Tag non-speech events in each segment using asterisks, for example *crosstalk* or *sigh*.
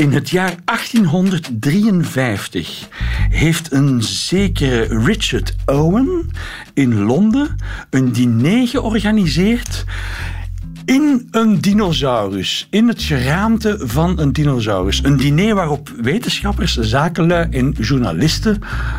In het jaar 1853 heeft een zekere Richard Owen in Londen een diner georganiseerd in een dinosaurus, in het geraamte van een dinosaurus. Een diner waarop wetenschappers, zakenlui en journalisten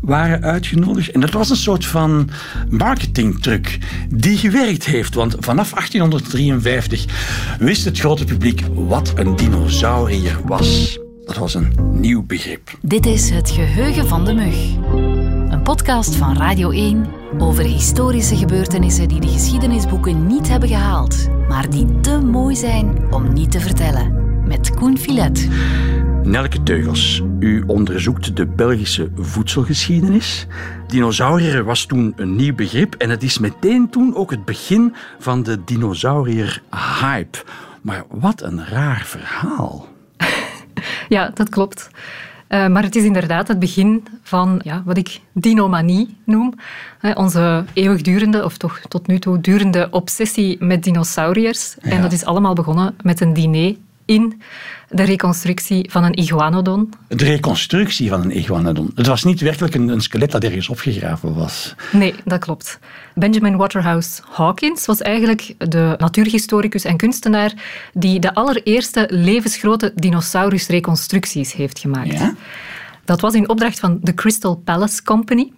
waren uitgenodigd. En dat was een soort van marketingtruc die gewerkt heeft. Want vanaf 1853 wist het grote publiek wat een dinosaurier was. Dat was een nieuw begrip. Dit is Het Geheugen van de Mug. Een podcast van Radio 1 over historische gebeurtenissen die de geschiedenisboeken niet hebben gehaald, maar die te mooi zijn om niet te vertellen. Met Koen Filet. Nelke Teugels, u onderzoekt de Belgische voedselgeschiedenis. Dinosaurier was toen een nieuw begrip en het is meteen toen ook het begin van de dinosaurier-hype. Maar wat een raar verhaal. *laughs* Ja, dat klopt. Uh, maar het is inderdaad het begin van ja, wat ik dinomanie noem. Uh, onze eeuwigdurende, of toch tot nu toe durende obsessie met dinosauriërs. Ja. En dat is allemaal begonnen met een diner in de reconstructie van een iguanodon. De reconstructie van een iguanodon. Het was niet werkelijk een, een, skelet dat ergens opgegraven was. Nee, dat klopt. Benjamin Waterhouse Hawkins was eigenlijk de natuurhistoricus en kunstenaar die de allereerste levensgrote dinosaurusreconstructies heeft gemaakt. Ja? Dat was in opdracht van de Crystal Palace Company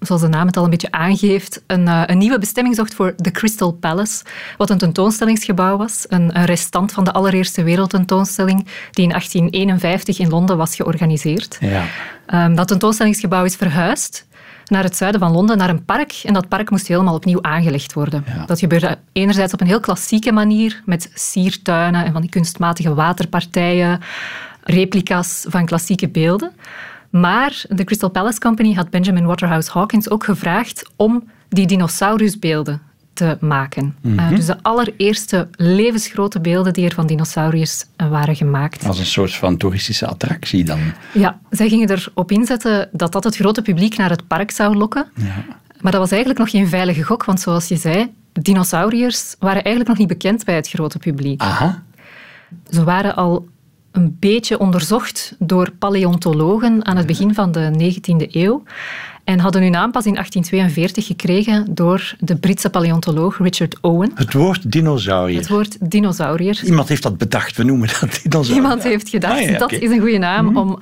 zoals de naam het al een beetje aangeeft, een, uh, een nieuwe bestemming zocht voor The Crystal Palace, wat een tentoonstellingsgebouw was, een, een, restant van de allereerste wereldtentoonstelling die in 1851 in Londen was georganiseerd. Ja. Um, dat tentoonstellingsgebouw is verhuisd naar het zuiden van Londen, naar een park. En dat park moest helemaal opnieuw aangelegd worden. Ja. Dat gebeurde enerzijds op een heel klassieke manier, met siertuinen en van die kunstmatige waterpartijen, replica's van klassieke beelden. Maar de Crystal Palace Company had Benjamin Waterhouse Hawkins ook gevraagd om die dinosaurusbeelden te maken. Mhm. Uh, dus de allereerste levensgrote beelden die er van dinosauriërs uh, waren gemaakt. Als een soort van toeristische attractie dan. Ja, zij gingen erop inzetten dat dat het grote publiek naar het park zou lokken. Ja. Maar dat was eigenlijk nog geen veilige gok, want zoals je zei, dinosauriërs waren eigenlijk nog niet bekend bij het grote publiek. Aha. Ze waren al een beetje onderzocht door paleontologen aan het begin van de 19e eeuw. En hadden hun naam pas in 1842 gekregen door de Britse paleontoloog Richard Owen. Het woord dinosaurier. Het woord dinosaurier. Iemand heeft dat bedacht, we noemen dat dinosaurier. Iemand heeft gedacht, Ah, ja, dat is een goede naam Mhm. om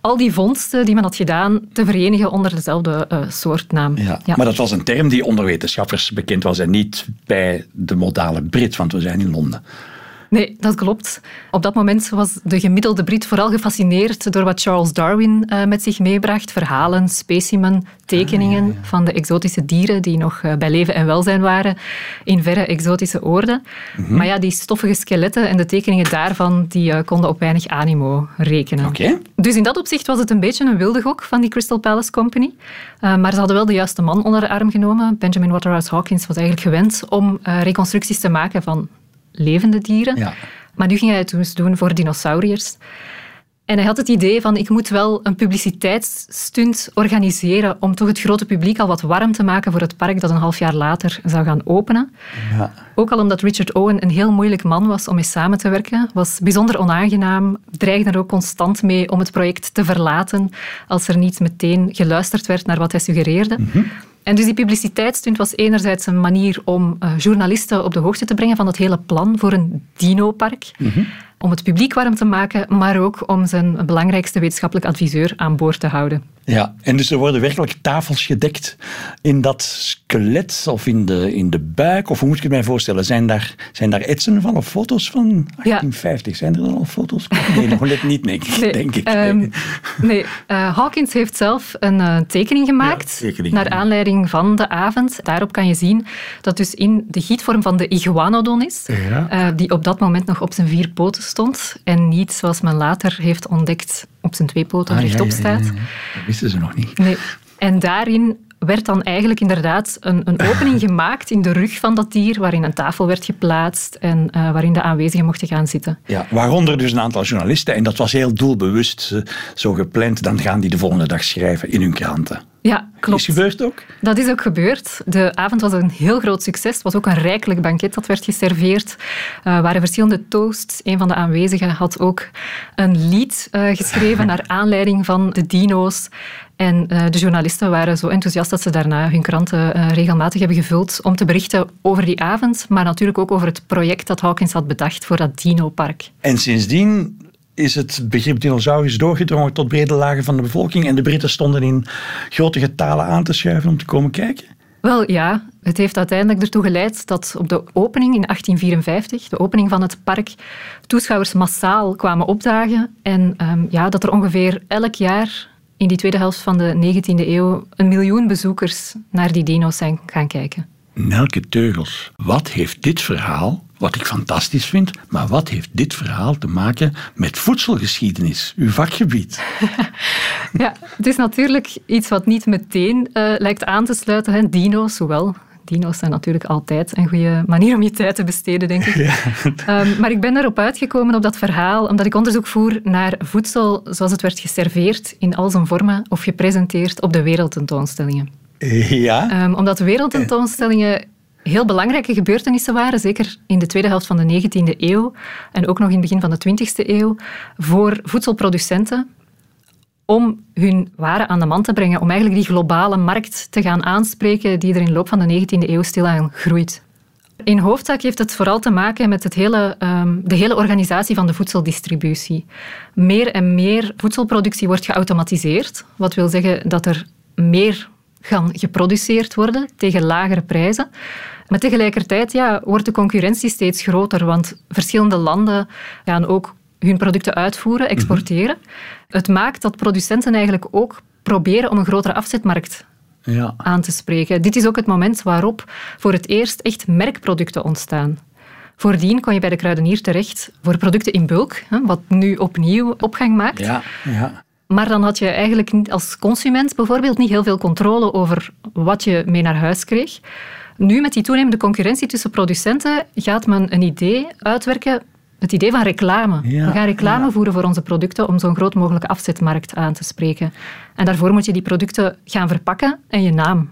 al die vondsten die men had gedaan te verenigen onder dezelfde eh, soortnaam. Ja. Maar dat was een term die onder wetenschappers bekend was en niet bij de modale Brit, want we zijn in Londen. Nee, dat klopt. Op dat moment was de gemiddelde Brit vooral gefascineerd door wat Charles Darwin uh, met zich meebracht. Verhalen, specimen, tekeningen Ah, ja, ja. van de exotische dieren die nog uh, bij leven en welzijn waren in verre exotische oorden. Mhm. Maar ja, die stoffige skeletten en de tekeningen daarvan die, uh, konden op weinig animo rekenen. Dus in dat opzicht was het een beetje een wilde gok van die Crystal Palace Company. Uh, maar ze hadden wel de juiste man onder de arm genomen. Benjamin Waterhouse Hawkins was eigenlijk gewend om reconstructies te maken van levende dieren. Ja. Maar nu ging hij het dus doen voor dinosauriërs. En hij had het idee van, ik moet wel een publiciteitsstunt organiseren om toch het grote publiek al wat warm te maken voor het park dat een half jaar later zou gaan openen. Ja. Ook al omdat Richard Owen een heel moeilijk man was om mee samen te werken, was bijzonder onaangenaam, dreigde er ook constant mee om het project te verlaten als er niet meteen geluisterd werd naar wat hij suggereerde. Mhm. En dus die publiciteitsstunt was enerzijds een manier om uh, journalisten op de hoogte te brengen van het hele plan voor een dinopark. Mhm. Om het publiek warm te maken, maar ook om zijn belangrijkste wetenschappelijk adviseur aan boord te houden. Ja, en dus er worden werkelijk tafels gedekt in dat skelet of in de, in de buik, of hoe moet ik het mij voorstellen? Zijn daar, zijn daar etsen van of foto's van 1850? Zijn er dan al foto's? Nee, nog net niet, nee, *laughs* Nee, denk ik. Um, nee, uh, Hawkins heeft zelf een uh, tekening gemaakt Ja, tekening, naar ja. aanleiding van de avond. Daarop kan je zien dat dus in de gietvorm van de iguanodon is, uh, die op dat moment nog op zijn vier poten stond en niet, zoals men later heeft ontdekt, op zijn twee poten Ah, rechtop ja, ja, staat. ja. Dat wisten ze nog niet. Nee. En daarin werd dan eigenlijk inderdaad een, een opening *laughs* gemaakt in de rug van dat dier, waarin een tafel werd geplaatst en uh, waarin de aanwezigen mochten gaan zitten. Ja, waaronder dus een aantal journalisten. En dat was heel doelbewust uh, zo gepland. Dan gaan die de volgende dag schrijven in hun kranten. Ja, klopt. Is gebeurd ook? Dat is ook gebeurd. De avond was een heel groot succes. Het was ook een rijkelijk banket dat werd geserveerd. Er uh, waren verschillende toasts. Een van de aanwezigen had ook een lied uh, geschreven naar *laughs* aanleiding van de dino's. En uh, de journalisten waren zo enthousiast dat ze daarna hun kranten uh, regelmatig hebben gevuld om te berichten over die avond, maar natuurlijk ook over het project dat Hawkins had bedacht voor dat dino-park. En sindsdien is het begrip dinosaurus doorgedrongen tot brede lagen van de bevolking en de Britten stonden in grote getalen aan te schuiven om te komen kijken? Wel ja, het heeft uiteindelijk ertoe geleid dat op de opening in 1854, de opening van het park, toeschouwers massaal kwamen opdagen en um, ja, dat er ongeveer elk jaar in die tweede helft van de 19e eeuw een miljoen bezoekers naar die dino's zijn gaan kijken. Nelke Teugels, wat heeft dit verhaal, wat ik fantastisch vind, maar wat heeft dit verhaal te maken met voedselgeschiedenis, uw vakgebied? *laughs* ja, het is natuurlijk iets wat niet meteen uh, lijkt aan te sluiten. Hè. Dino's, zowel dino's zijn natuurlijk altijd een goede manier om je tijd te besteden, denk ik. *laughs* Ja. Um, maar ik ben erop uitgekomen op dat verhaal, omdat ik onderzoek voer naar voedsel zoals het werd geserveerd in al zijn vormen of gepresenteerd op de wereldtentoonstellingen. *laughs* Ja. Um, omdat wereldtentoonstellingen heel belangrijke gebeurtenissen waren, zeker in de tweede helft van de 19e eeuw en ook nog in het begin van de 20e eeuw, voor voedselproducenten om hun waren aan de man te brengen, om eigenlijk die globale markt te gaan aanspreken die er in de loop van de 19e eeuw stilaan groeit. In hoofdzaak heeft het vooral te maken met het hele, um, de hele organisatie van de voedseldistributie. Meer en meer voedselproductie wordt geautomatiseerd, wat wil zeggen dat er meer kan geproduceerd worden tegen lagere prijzen. Maar tegelijkertijd ja, wordt de concurrentie steeds groter, want verschillende landen gaan ook hun producten uitvoeren, exporteren. Het maakt dat producenten eigenlijk ook proberen om een grotere afzetmarkt ja. aan te spreken. Dit is ook het moment waarop voor het eerst echt merkproducten ontstaan. Voordien kon je bij de kruidenier terecht voor producten in bulk, wat nu opnieuw opgang maakt. Ja, ja. Maar dan had je eigenlijk als consument bijvoorbeeld niet heel veel controle over wat je mee naar huis kreeg. Nu, met die toenemende concurrentie tussen producenten, gaat men een idee uitwerken het idee van reclame. Ja, we gaan reclame ja. voeren voor onze producten om zo'n groot mogelijke afzetmarkt aan te spreken. En daarvoor moet je die producten gaan verpakken en je naam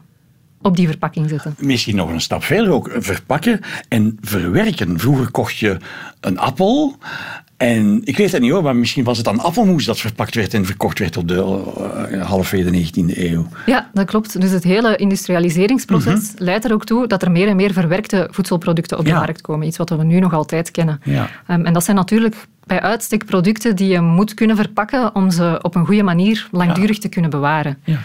op die verpakking zetten. Misschien nog een stap verder ook. Verpakken en verwerken. Vroeger kocht je een appel en ik weet het niet hoor, maar misschien was het dan appelmoes dat verpakt werd en verkocht werd op de uh, halfwege de 19e eeuw. Ja, dat klopt. Dus het hele industrialiseringsproces mm -hmm. leidt er ook toe dat er meer en meer verwerkte voedselproducten op de ja. markt komen. Iets wat we nu nog altijd kennen. Ja. Um, en dat zijn natuurlijk bij uitstek producten die je moet kunnen verpakken om ze op een goede manier langdurig ja. te kunnen bewaren. Ja.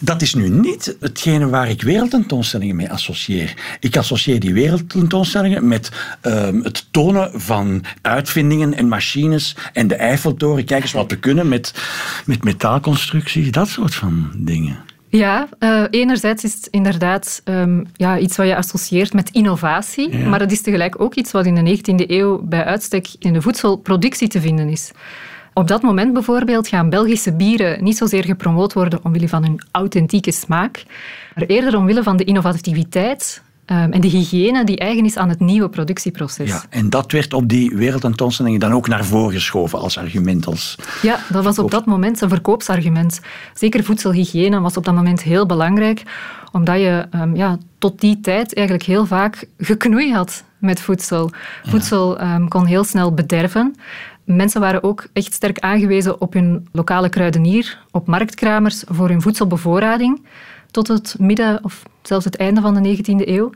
Dat is nu niet hetgene waar ik wereldtentoonstellingen mee associeer. Ik associeer die wereldtentoonstellingen met um, het tonen van uitvindingen en machines en de Eiffeltoren. Kijk eens wat we kunnen met, met metaalconstructies, dat soort van dingen. Ja, uh, enerzijds is het inderdaad um, ja, iets wat je associeert met innovatie, Ja. maar het is tegelijk ook iets wat in de 19e eeuw bij uitstek in de voedselproductie te vinden is. Op dat moment bijvoorbeeld gaan Belgische bieren niet zozeer gepromoot worden omwille van hun authentieke smaak, maar eerder omwille van de innovativiteit um, en de hygiëne die eigen is aan het nieuwe productieproces. Ja, en dat werd op die wereldtentoonstellingen dan ook naar voren geschoven als argument. Als... Ja, dat was op dat moment een verkoopsargument. Zeker voedselhygiëne was op dat moment heel belangrijk, omdat je um, ja, tot die tijd eigenlijk heel vaak geknoei had met voedsel. Ja. Voedsel um, kon heel snel bederven. Mensen waren ook echt sterk aangewezen op hun lokale kruidenier, op marktkramers voor hun voedselbevoorrading tot het midden of zelfs het einde van de 19e eeuw.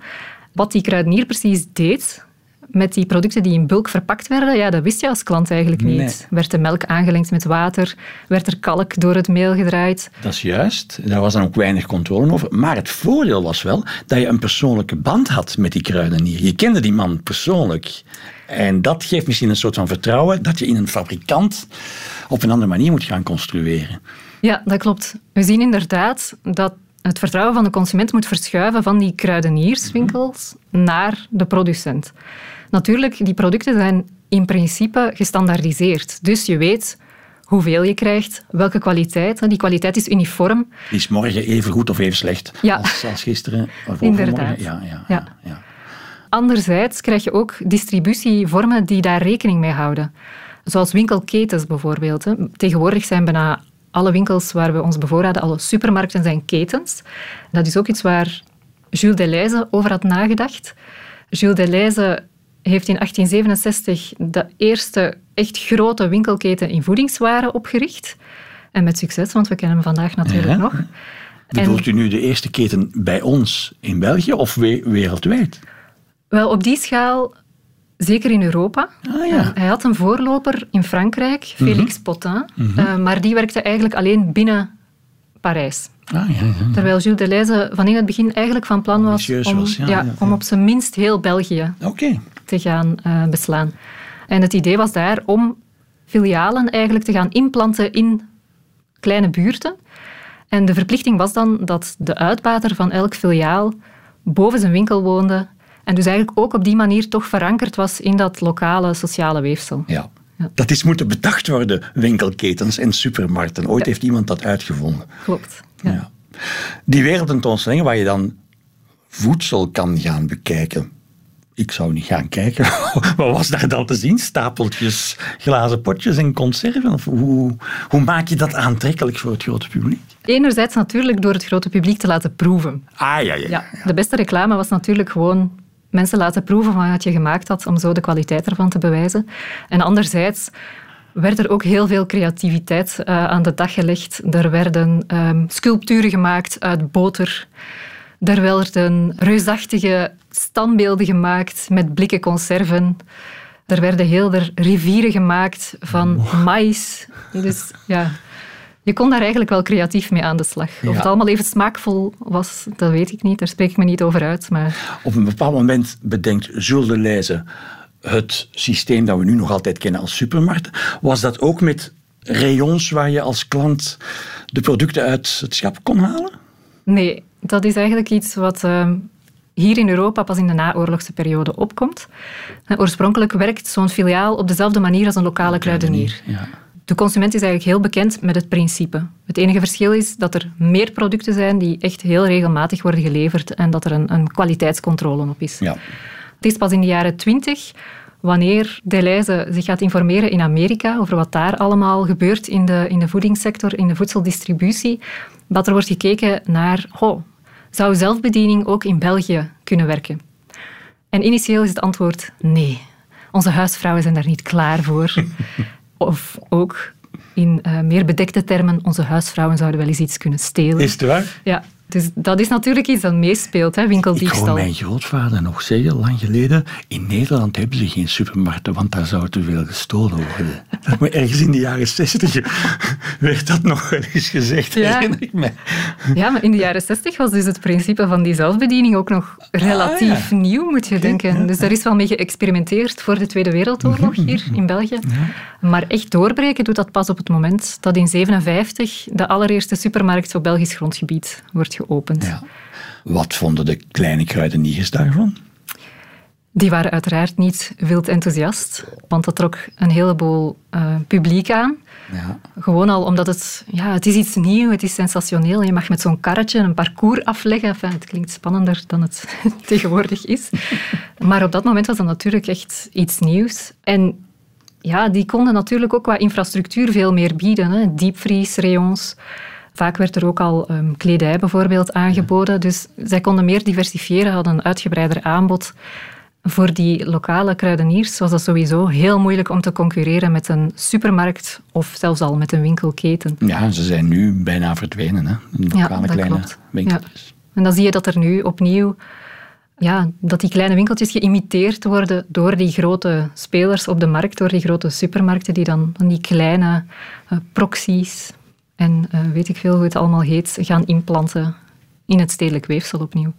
Wat die kruidenier precies deed met die producten die in bulk verpakt werden, ja, dat wist je als klant eigenlijk niet. Nee. Werd de melk aangelengd met water? Werd er kalk door het meel gedraaid? Dat is juist. Daar was dan ook weinig controle over. Maar het voordeel was wel dat je een persoonlijke band had met die kruidenier. Je kende die man persoonlijk. En dat geeft misschien een soort van vertrouwen dat je in een fabrikant op een andere manier moet gaan construeren. Ja, dat klopt. We zien inderdaad dat het vertrouwen van de consument moet verschuiven van die kruidenierswinkels mm-hmm. naar de producent. Natuurlijk, die producten zijn in principe gestandaardiseerd. Dus je weet hoeveel je krijgt, welke kwaliteit. Die kwaliteit is uniform. Is morgen even goed of even slecht ja. als, als gisteren of Inderdaad. Ja, ja, ja. ja. Anderzijds krijg je ook distributievormen die daar rekening mee houden. Zoals winkelketens bijvoorbeeld. Tegenwoordig zijn bijna alle winkels waar we ons bevoorraden, alle supermarkten zijn ketens. Dat is ook iets waar Jules Deleuze over had nagedacht. Jules Deleuze heeft in 1867 de eerste echt grote winkelketen in voedingswaren opgericht. En met succes, want we kennen hem vandaag natuurlijk Ja. nog. Bedoelt u nu de eerste keten bij ons in België of we- wereldwijd? Wel, op die schaal, zeker in Europa. Ah, ja. Mhm. Hij had een voorloper in Frankrijk, Félix Potin, eh, maar die werkte eigenlijk alleen binnen Parijs. Ah, ja, ja. Terwijl Jules Deleuze van in het begin eigenlijk van plan was, om, was, om op zijn minst heel België Oké. Te gaan eh, beslaan. En het idee was daar om filialen eigenlijk te gaan implanten in kleine buurten. En de verplichting was dan dat de uitbater van elk filiaal boven zijn winkel woonde en dus eigenlijk ook op die manier toch verankerd was in dat lokale sociale weefsel. Ja. Ja. Dat is moeten bedacht worden, winkelketens en supermarkten. Ooit heeft iemand dat uitgevonden. Klopt. Ja. Ja. Die wereldtentoonstelling waar je dan voedsel kan gaan bekijken. Ik zou niet gaan kijken. *laughs* Wat was daar dan te zien? Stapeltjes, glazen potjes en conserven? Of hoe, hoe maak je dat aantrekkelijk voor het grote publiek? Enerzijds natuurlijk door het grote publiek te laten proeven. Ah, ja, ja. ja. Ja, de beste reclame was natuurlijk gewoon mensen laten proeven van wat je gemaakt had, om zo de kwaliteit ervan te bewijzen. En anderzijds werd er ook heel veel creativiteit eh, aan de dag gelegd. Er werden ehm, sculpturen gemaakt uit boter. Er werden reusachtige standbeelden gemaakt met blikken conserven. Er werden heel er rivieren gemaakt van maïs. Dus ja, je kon daar eigenlijk wel creatief mee aan de slag. Of Ja. het allemaal even smaakvol was, dat weet ik niet. Daar spreek ik me niet over uit. Maar Op een bepaald moment bedenkt Jules Deleuze het systeem dat we nu nog altijd kennen als supermarkten. Was dat ook met rayons waar je als klant de producten uit het schap kon halen? nee, dat is eigenlijk iets wat ehm, hier in Europa pas in de naoorlogse periode opkomt. Eh, oorspronkelijk werkt zo'n filiaal op dezelfde manier als een lokale kruidenier. Ja. De consument is eigenlijk heel bekend met het principe. Het enige verschil is dat er meer producten zijn die echt heel regelmatig worden geleverd en dat er een, een kwaliteitscontrole op is. ja. Het is pas in de jaren twintig, wanneer Deleuze zich gaat informeren in Amerika over wat daar allemaal gebeurt in de, in de voedingssector, in de voedseldistributie, dat er wordt gekeken naar, oh, zou zelfbediening ook in België kunnen werken? En initieel is het antwoord nee. Onze huisvrouwen zijn daar niet klaar voor. *laughs* of ook in eh, meer bedekte termen, onze huisvrouwen zouden wel eens iets kunnen stelen. Is het waar? Ja, dus dat is natuurlijk iets dat meespeelt, hè, Ik winkeldiefstal. hoor mijn grootvader nog zeggen, lang geleden, in Nederland hebben ze geen supermarkten, want daar zou te veel gestolen worden. *laughs* Maar ergens in de jaren zestig werd dat nog wel eens gezegd, Ja. herinner ik me. Ja, maar in de jaren zestig was dus het principe van die zelfbediening ook nog relatief Ah, ja. nieuw, moet je denken. Dus daar is wel mee geëxperimenteerd voor de Tweede Wereldoorlog Mhm, hier in België. Maar echt doorbreken doet dat pas op het moment dat in 57 de allereerste supermarkt op Belgisch grondgebied wordt geopend. Ja. Wat vonden de kleine kruideniers daarvan? Die waren uiteraard niet wild enthousiast, want dat trok een heleboel eh, publiek aan. Ja. Gewoon al omdat het, ja, het is iets nieuws, het is sensationeel. Je mag met zo'n karretje een parcours afleggen. Enfin, het klinkt spannender dan het *laughs* tegenwoordig is. Maar op dat moment was dat natuurlijk echt iets nieuws. En ja, die konden natuurlijk ook qua infrastructuur veel meer bieden. Hè. Diepvriesrayons. Vaak werd er ook al ehm, kledij bijvoorbeeld aangeboden. Dus zij konden meer diversifiëren, hadden een uitgebreider aanbod. Voor die lokale kruideniers was dat sowieso heel moeilijk om te concurreren met een supermarkt of zelfs al met een winkelketen. ja, ze zijn nu bijna verdwenen, hè? de Ja, lokale dat kleine klopt. winkeltjes. En dan zie je dat er nu opnieuw, ja, dat die kleine winkeltjes geïmiteerd worden door die grote spelers op de markt, door die grote supermarkten die dan van die kleine eh, proxies en eh, weet ik veel hoe het allemaal heet, gaan implanten in het stedelijk weefsel opnieuw.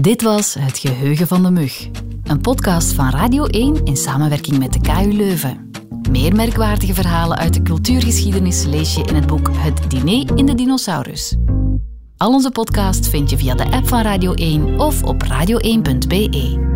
Dit was Het Geheugen van de Mug. Een podcast van Radio 1 in samenwerking met de KU Leuven. Meer merkwaardige verhalen uit de cultuurgeschiedenis lees je in het boek Het Diner in de Dinosaurus. Al onze podcasts vind je via de app van Radio 1 of op radio1.be.